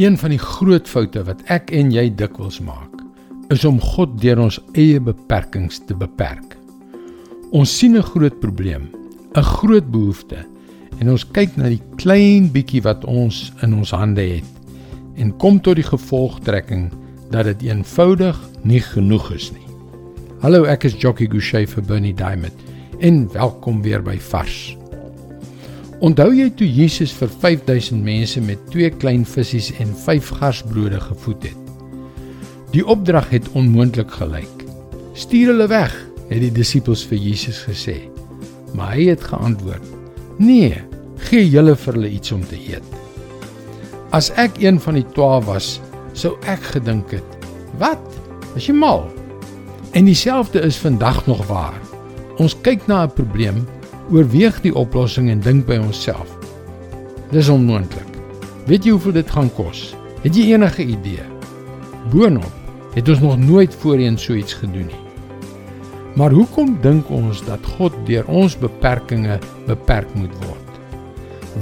Een van die groot foute wat ek en jy dikwels maak, is om God deur ons eie beperkings te beperk. Ons sien 'n groot probleem, 'n groot behoefte en ons kyk na die klein bietjie wat ons in ons hande het en kom tot die gevolgtrekking dat dit eenvoudig nie genoeg is nie. Hallo, ek is Jockey Gouchee vir Bernie Diamond en welkom weer by Vars. Onthou jy toe Jesus vir 5000 mense met twee klein visse en 5 garsbrode gevoed het? Die opdrag het onmoontlik gelyk. Stuur hulle weg, het die disippels vir Jesus gesê. Maar hy het geantwoord: "Nee, gee julle vir hulle iets om te eet." As ek een van die 12 was, sou ek gedink het: "Wat? Is jy mal?" En dieselfde is vandag nog waar. Ons kyk na 'n probleem oorweeg die oplossing en dink by onsself. Dis onmoontlik. Weet jy hoeveel dit gaan kos? Het jy enige idee? Boonop het ons nog nooit voorheen so iets gedoen nie. Maar hoekom dink ons dat God deur ons beperkings beperk moet word?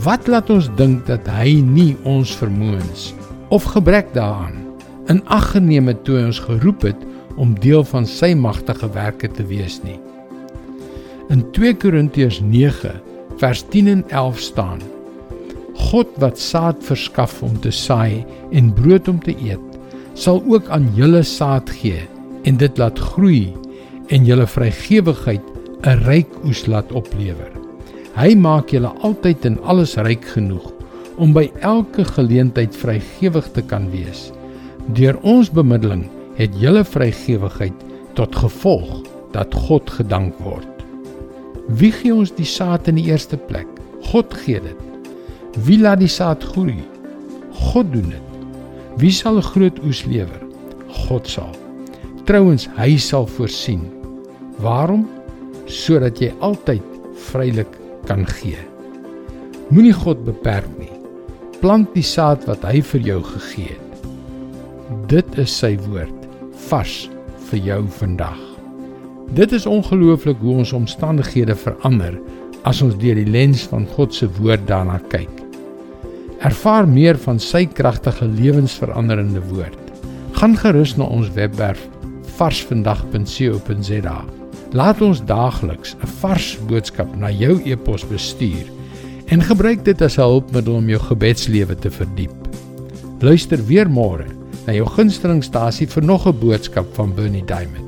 Wat laat ons dink dat hy nie ons vermoëns of gebrek daaraan in ag geneem het toe hy ons geroep het om deel van sy magtige werke te wees nie? In 2 Korintiërs 9 vers 10 en 11 staan: God wat saad verskaf om te saai en brood om te eet, sal ook aan julle saad gee en dit laat groei en julle vrygewigheid 'n ryk oes laat oplewer. Hy maak julle altyd en alles ryk genoeg om by elke geleentheid vrygewig te kan wees. Deur ons bemiddeling het julle vrygewigheid tot gevolg dat God gedank word. Wie gee ons die saad in die eerste plek? God gee dit. Wie laat die saad groei? God doen dit. Wie sal 'n groot oes lewer? God sal. Trouwens, hy sal voorsien. Waarom? Sodat jy altyd vrylik kan gee. Moenie God beperk nie. Plant die saad wat hy vir jou gegee het. Dit is sy woord vars vir jou vandag. Dit is ongelooflik hoe ons omstandighede verander as ons deur die lens van God se woord daarna kyk. Ervaar meer van sy kragtige lewensveranderende woord. Gaan gerus na ons webwerf varsvandag.co.za. Laat ons daagliks 'n vars boodskap na jou e-pos bestuur en gebruik dit as 'n hulpmiddel om jou gebedslewe te verdiep. Luister weer môre na jou gunstelingstasie vir nog 'n boodskap van Bernie Diamond.